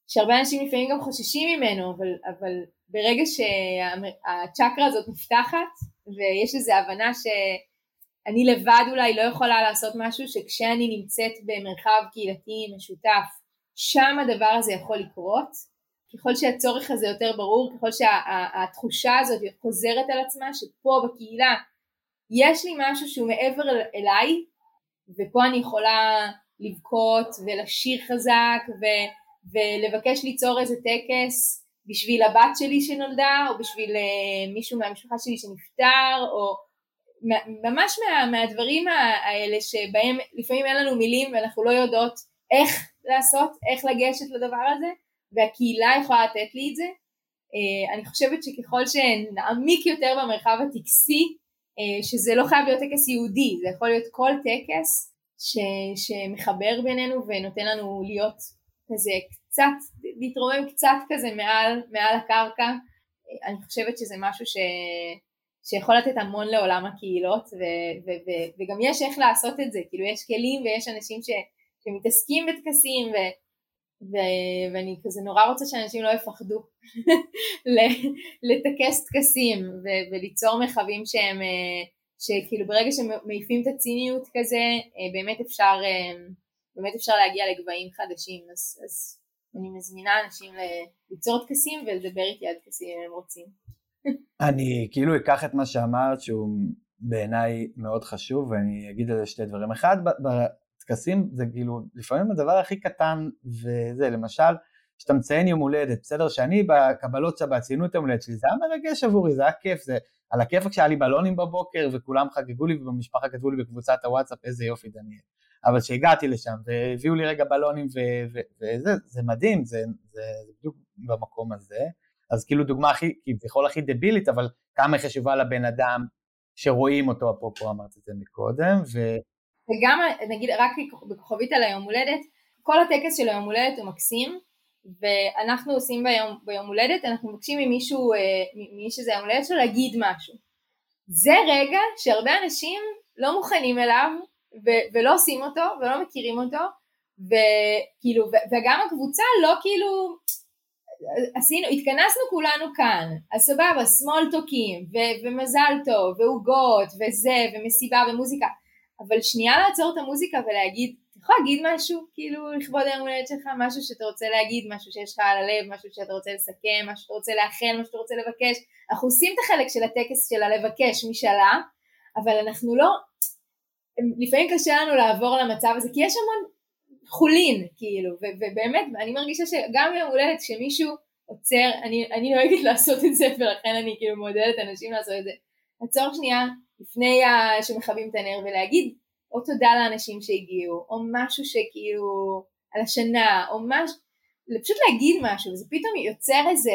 שהרבה אנשים לפעמים גם חוששים ממנו, אבל, אבל ברגע שהצ'קרה הזאת נפתחת ויש איזו הבנה שאני לבד אולי לא יכולה לעשות משהו שכשאני נמצאת במרחב קהילתי משותף שם הדבר הזה יכול לקרות, ככל שהצורך הזה יותר ברור, ככל שהתחושה שה, הזאת חוזרת על עצמה, שפה בקהילה יש לי משהו שהוא מעבר אליי, ופה אני יכולה לבכות ולשיר חזק ו, ולבקש ליצור איזה טקס בשביל הבת שלי שנולדה, או בשביל אה, מישהו מהמשפחה שלי שנפטר, או ממש מה, מהדברים האלה שבהם לפעמים אין לנו מילים ואנחנו לא יודעות איך לעשות, איך לגשת לדבר הזה, והקהילה יכולה לתת לי את זה. אה, אני חושבת שככל שנעמיק יותר במרחב הטקסי, שזה לא חייב להיות טקס יהודי, זה יכול להיות כל טקס ש, שמחבר בינינו ונותן לנו להיות כזה קצת, להתרומם קצת כזה מעל, מעל הקרקע, אה, אני חושבת שזה משהו ש, שיכול לתת המון לעולם הקהילות ו, ו, ו, וגם יש איך לעשות את זה, כאילו יש כלים ויש אנשים ש, שמתעסקים בטקסים ו, ו, ואני כזה נורא רוצה שאנשים לא יפחדו <laughs> לטקס טקסים ו, וליצור מרחבים שהם, אה, שכאילו ברגע שמעיפים את הציניות כזה אה, באמת אפשר, באמת אפשר להגיע לגבהים חדשים אז, אז אני מזמינה אנשים ליצור טקסים ולדבר איתי על טקסים אם הם רוצים. <laughs> אני כאילו אקח את מה שאמרת שהוא בעיניי מאוד חשוב ואני אגיד על זה שתי דברים. אחד, בטקסים זה כאילו לפעמים הדבר הכי קטן וזה למשל כשאתה מציין יום הולדת, בסדר שאני בקבלות שבת ציינו את יום הולדת שלי, זה היה מרגש עבורי, זה היה כיף, זה על הכיף כשהיה לי בלונים בבוקר וכולם חגגו לי ובמשפחה כתבו לי בקבוצת הוואטסאפ איזה יופי דניאל. אבל כשהגעתי לשם והביאו לי רגע בלונים וזה, זה מדהים, זה, זה, זה בדיוק במקום הזה. אז כאילו דוגמה הכי, כביכול הכי דבילית, אבל כמה חשובה לבן אדם שרואים אותו, אפרופו אמרת את זה מקודם, ו... וגם נגיד רק בכוכבית על היום הולדת, כל הטקס של היום הולדת הוא מקסים, ואנחנו עושים ביום, ביום הולדת, אנחנו מבקשים ממישהו, אה, מי שזה היום הולדת שלו להגיד משהו. זה רגע שהרבה אנשים לא מוכנים אליו, ו- ולא עושים אותו, ולא מכירים אותו, וכאילו, וגם הקבוצה לא כאילו, עשינו, התכנסנו כולנו כאן, אז סבבה, שמאל תוקים, ו- ומזל טוב, ועוגות, וזה, ומסיבה, ומוזיקה, אבל שנייה לעצור את המוזיקה ולהגיד, אתה יכול להגיד משהו, כאילו, לכבוד היום הולדת שלך, משהו שאתה רוצה להגיד, משהו שיש לך על הלב, משהו שאתה רוצה לסכם, משהו שאתה רוצה לאחל, משהו שאתה רוצה לבקש, אנחנו עושים את החלק של הטקס של הלבקש משאלה, אבל אנחנו לא, לפעמים קשה לנו לעבור למצב הזה, כי יש המון חולין, כאילו, ו- ובאמת, אני מרגישה שגם ביום הולדת כשמישהו עוצר, אני, אני נוהגת לעשות את זה, ולכן אני כאילו מעודדת אנשים לעשות את זה, לעצור שנייה לפני שמכבים את הנר ולהגיד או תודה לאנשים שהגיעו, או משהו שכאילו על השנה, או משהו, פשוט להגיד משהו, וזה פתאום יוצר איזה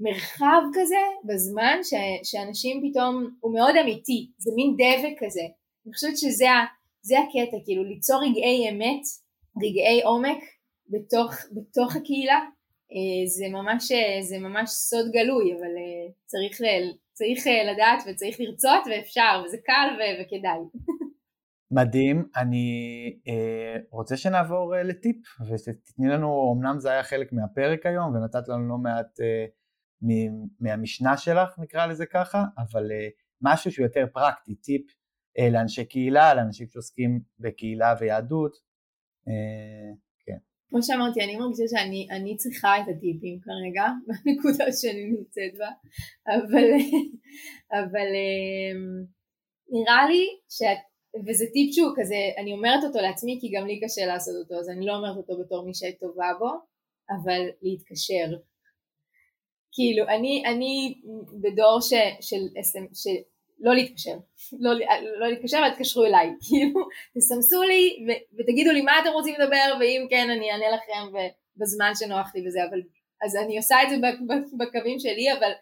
מרחב כזה בזמן ש, שאנשים פתאום, הוא מאוד אמיתי, זה מין דבק כזה, אני חושבת שזה הקטע, כאילו ליצור רגעי אמת רגעי עומק בתוך, בתוך הקהילה, אה, זה ממש, אה, זה ממש סוד גלוי, אבל אה, צריך, צריך לדעת וצריך לרצות ואפשר, וזה קל ו- וכדאי. <laughs> מדהים, אני רוצה שנעבור לטיפ ותתני לנו, אמנם זה היה חלק מהפרק היום ונתת לנו לא מעט מהמשנה שלך נקרא לזה ככה, אבל משהו שהוא יותר פרקטי, טיפ לאנשי קהילה, לאנשים שעוסקים בקהילה ויהדות, אה. כמו שאמרתי, אני מרגישה שאני צריכה את הטיפים כרגע, <laughs> בנקודה שאני נמצאת בה, אבל, אבל אמ, נראה לי שאת, וזה טיפ שהוא כזה, אני אומרת אותו לעצמי כי גם לי קשה לעשות אותו, אז אני לא אומרת אותו בתור מי שטובה בו, אבל להתקשר. כאילו, אני, אני בדור ש, של, של, לא להתקשר, לא, לא להתקשר אבל תתקשרו אליי, <laughs> כאילו תסמסו לי ו, ותגידו לי מה אתם רוצים לדבר ואם כן אני אענה לכם בזמן שנוח לי וזה, אבל אז אני עושה את זה בקווים שלי אבל,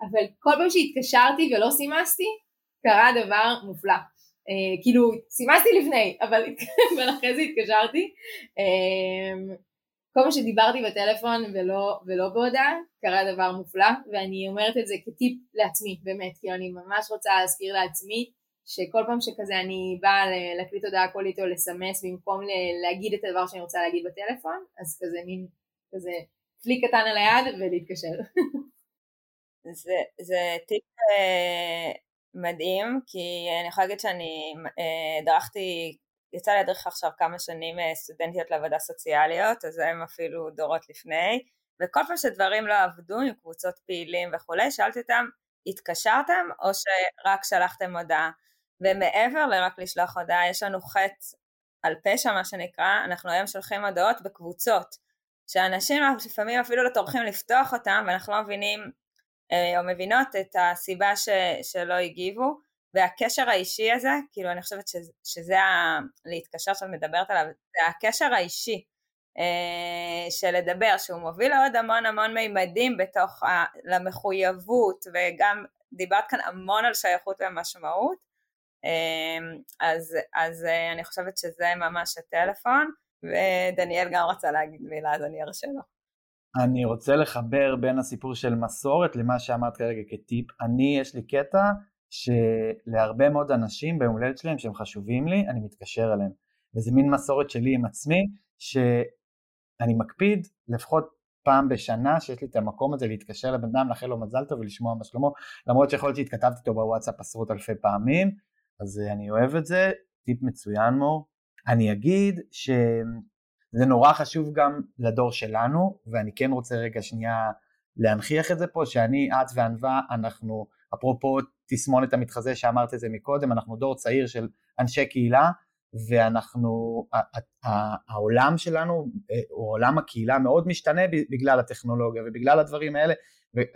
אבל כל פעם שהתקשרתי ולא סימסתי קרה דבר מופלא, אה, כאילו סימסתי לפני אבל, <laughs> אבל אחרי זה התקשרתי. אה, כל מה שדיברתי בטלפון ולא, ולא בהודעה, קרה דבר מופלא, ואני אומרת את זה כטיפ לעצמי, באמת, כי אני ממש רוצה להזכיר לעצמי, שכל פעם שכזה אני באה להקליט הודעה קולית או לסמס במקום להגיד את הדבר שאני רוצה להגיד בטלפון, אז כזה מין, כזה פליק קטן על היד ולהתקשר. <laughs> זה, זה טיפ אה, מדהים, כי אני יכולה להגיד שאני אה, יצא להדריך עכשיו כמה שנים אה, סטודנטיות לעבודה סוציאליות, אז הם אפילו דורות לפני, וכל פעם שדברים לא עבדו עם קבוצות פעילים וכולי, שאלתי אותם, התקשרתם או שרק שלחתם הודעה? ומעבר לרק לשלוח הודעה, יש לנו חטא על פשע מה שנקרא, אנחנו היום שולחים הודעות בקבוצות, שאנשים לפעמים אפילו לא טורחים לפתוח אותם ואנחנו לא מבינים אה, או מבינות את הסיבה ש, שלא הגיבו, והקשר האישי הזה, כאילו אני חושבת שזה, שזה ה... להתקשר שאת מדברת עליו, זה הקשר האישי אה, של לדבר, שהוא מוביל לעוד המון המון מימדים בתוך, ה... למחויבות, וגם דיברת כאן המון על שייכות ומשמעות, אה, אז, אז אה, אני חושבת שזה ממש הטלפון, ודניאל גם רצה להגיד מילה, אז אני ארשה לו. אני רוצה לחבר בין הסיפור של מסורת למה שאמרת כרגע כטיפ. אני, יש לי קטע שלהרבה מאוד אנשים ביום הולדת שלהם שהם חשובים לי, אני מתקשר אליהם. וזה מין מסורת שלי עם עצמי, שאני מקפיד לפחות פעם בשנה שיש לי את המקום הזה להתקשר לבן אדם, לאחל לו מזל טוב ולשמוע מה שלמה, למרות שיכול להיות שהתכתבתי איתו בוואטסאפ עשרות אלפי פעמים, אז אני אוהב את זה, טיפ מצוין מור. אני אגיד שזה נורא חשוב גם לדור שלנו, ואני כן רוצה רגע שנייה להנכיח את זה פה, שאני, את וענווה, אנחנו, אפרופו תסמונת המתחזה שאמרת את זה מקודם, אנחנו דור צעיר של אנשי קהילה, ואנחנו, העולם שלנו, או עולם הקהילה מאוד משתנה בגלל הטכנולוגיה ובגלל הדברים האלה,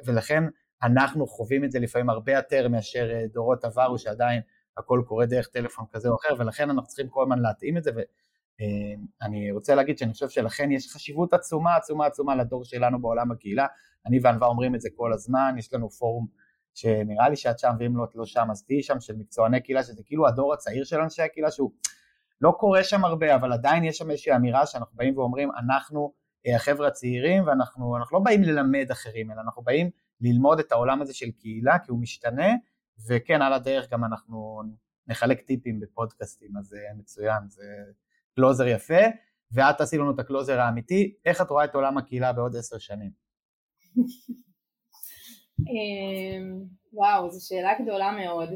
ולכן אנחנו חווים את זה לפעמים הרבה יותר מאשר דורות עברו שעדיין הכל קורה דרך טלפון כזה או אחר, ולכן אנחנו צריכים כל הזמן להתאים את זה, ואני רוצה להגיד שאני חושב שלכן יש חשיבות עצומה עצומה עצומה לדור שלנו בעולם הקהילה, אני וענווה אומרים את זה כל הזמן, יש לנו פורום שנראה לי שאת שם, ואם לא את לא שם אז תהיי שם, של מקצועני קהילה, שזה כאילו הדור הצעיר של אנשי הקהילה, שהוא לא קורה שם הרבה, אבל עדיין יש שם איזושהי אמירה שאנחנו באים ואומרים, אנחנו אה, החבר'ה הצעירים, ואנחנו לא באים ללמד אחרים, אלא אנחנו באים ללמוד את העולם הזה של קהילה, כי הוא משתנה, וכן, על הדרך גם אנחנו נחלק טיפים בפודקאסטים, אז זה אה, מצוין, זה closure יפה, ואת תעשי לנו את ה closure האמיתי, איך את רואה את עולם הקהילה בעוד עשר שנים? <laughs> אמ, וואו, זו שאלה גדולה מאוד.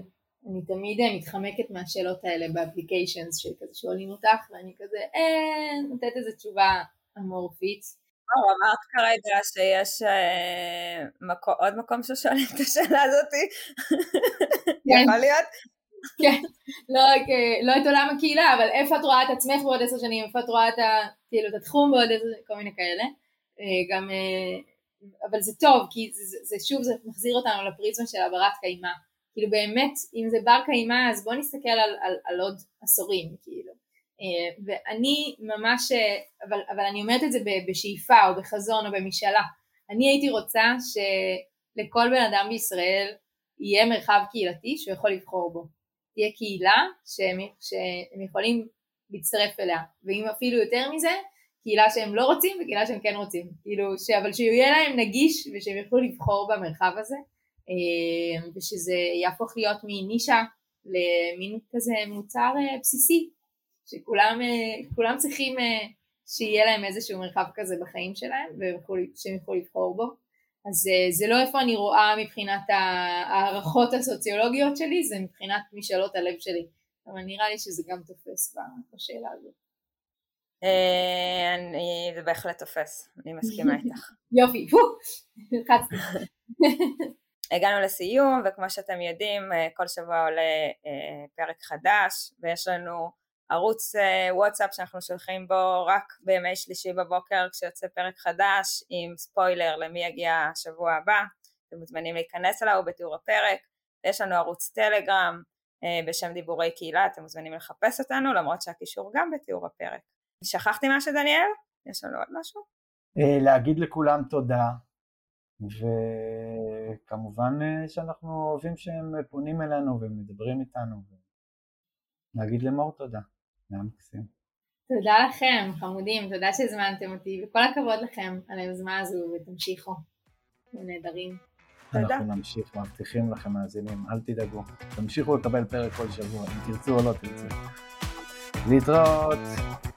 אני תמיד אה, מתחמקת מהשאלות האלה באפליקיישנס שכזה שואלים אותך ואני כזה אה, נותנת איזה תשובה אמורפית. וואו, אמרת כרגע שיש אה, מקו, עוד מקום ששואלים את השאלה הזאתי. <laughs> כן. יכול להיות? <laughs> כן, לא, לא את עולם הקהילה, אבל איפה את רואה את עצמך בעוד עשר שנים, איפה את רואה את, כאילו, את התחום בעוד עשר, כל מיני כאלה. אה, גם אבל זה טוב, כי זה, זה, זה שוב, זה מחזיר אותנו לפריזמה של הברת קיימא. כאילו באמת, אם זה בר קיימא, אז בוא נסתכל על, על, על עוד עשורים, כאילו. אה, ואני ממש, אה, אבל, אבל אני אומרת את זה בשאיפה או בחזון או במשאלה. אני הייתי רוצה שלכל בן אדם בישראל יהיה מרחב קהילתי שהוא יכול לבחור בו. תהיה קהילה שהם, שהם יכולים להצטרף אליה, ואם אפילו יותר מזה, קהילה שהם לא רוצים וקהילה שהם כן רוצים, כאילו, ש... אבל שיהיה להם נגיש ושהם יוכלו לבחור במרחב הזה, אה, ושזה יהפוך להיות מנישה למין כזה מוצר אה, בסיסי, שכולם אה, צריכים שיהיה להם איזשהו מרחב כזה בחיים שלהם ושהם יוכלו לבחור בו. אז זה לא איפה אני רואה מבחינת ההערכות הסוציולוגיות שלי, זה מבחינת משאלות הלב שלי. אבל נראה לי שזה גם תופס בשאלה הזאת. אה, אני, זה בהחלט תופס, אני מסכימה <laughs> איתך. יופי. <laughs> הגענו לסיום וכמו שאתם יודעים אה, כל שבוע עולה אה, פרק חדש ויש לנו ערוץ וואטסאפ שאנחנו שולחים בו רק בימי שלישי בבוקר כשיוצא פרק חדש עם ספוילר למי יגיע השבוע הבא אתם מוזמנים להיכנס אליו בתיאור הפרק יש לנו ערוץ טלגרם בשם דיבורי קהילה אתם מוזמנים לחפש אותנו למרות שהקישור גם בתיאור הפרק שכחתי משהו דניאל? יש לנו עוד משהו? אה, להגיד לכולם תודה, וכמובן אה, שאנחנו אוהבים שהם פונים אלינו ומדברים איתנו, להגיד למור תודה, זה היה מקסים. תודה לכם, חמודים, תודה שהזמנתם אותי, וכל הכבוד לכם על היוזמה הזו, ותמשיכו, אתם נהדרים. אנחנו נמשיך, מבטיחים לכם מאזינים, אל תדאגו, תמשיכו לקבל פרק כל שבוע, אם תרצו או לא תרצו. להתראות.